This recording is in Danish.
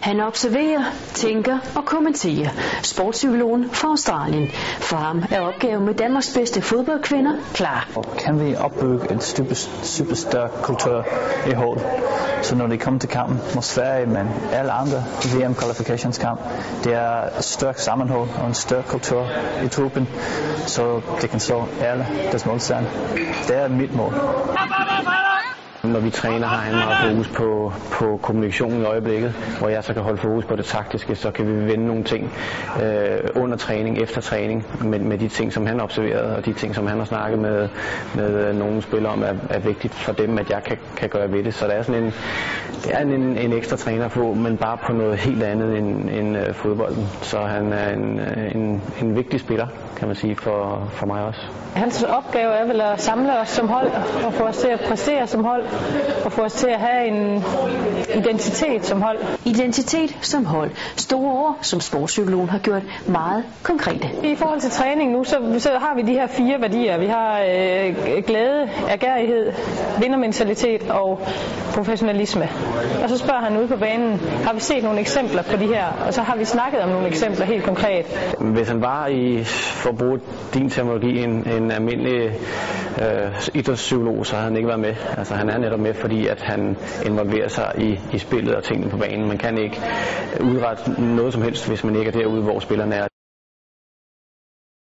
Han observerer, tænker og kommenterer. Sportspsykologen fra Australien. For ham er opgaven med Danmarks bedste fodboldkvinder klar. Kan vi opbygge en super, super stærk kultur i hold? Så når de kommer til kampen mod Sverige, men alle andre VM qualifications kamp, det er et stærk sammenhold og en stærk kultur i truppen, så det kan slå alle deres modstand. Det er mit mål. Når vi træner, har han meget fokus på, på kommunikationen i øjeblikket, hvor jeg så kan holde fokus på det taktiske, så kan vi vende nogle ting øh, under træning, efter træning, med, med de ting, som han observerede, og de ting, som han har snakket med, med øh, nogle spillere om, er, er vigtigt for dem, at jeg kan, kan gøre ved det. Så der er sådan en, det er en, en ekstra træner på, men bare på noget helt andet end, end øh, fodbolden. Så han er en, øh, en, en vigtig spiller, kan man sige, for, for mig også. Hans opgave er vel at samle os som hold og få os til at præstere som hold og få os til at have en identitet som hold. Identitet som hold. Store ord, som sportspsykologen har gjort meget konkrete. I forhold til træning nu, så, så har vi de her fire værdier. Vi har øh, glæde, ergærighed, vindermentalitet og professionalisme. Og så spørger han ude på banen, har vi set nogle eksempler på de her? Og så har vi snakket om nogle eksempler helt konkret. Hvis han var i, for at bruge din terminologi, en, en almindelig øh, idrætspsykolog, så havde han ikke været med. Altså han er netop med, fordi at han involverer sig i, i spillet og tingene på banen. Man kan ikke udrette noget som helst, hvis man ikke er derude, hvor spillerne er.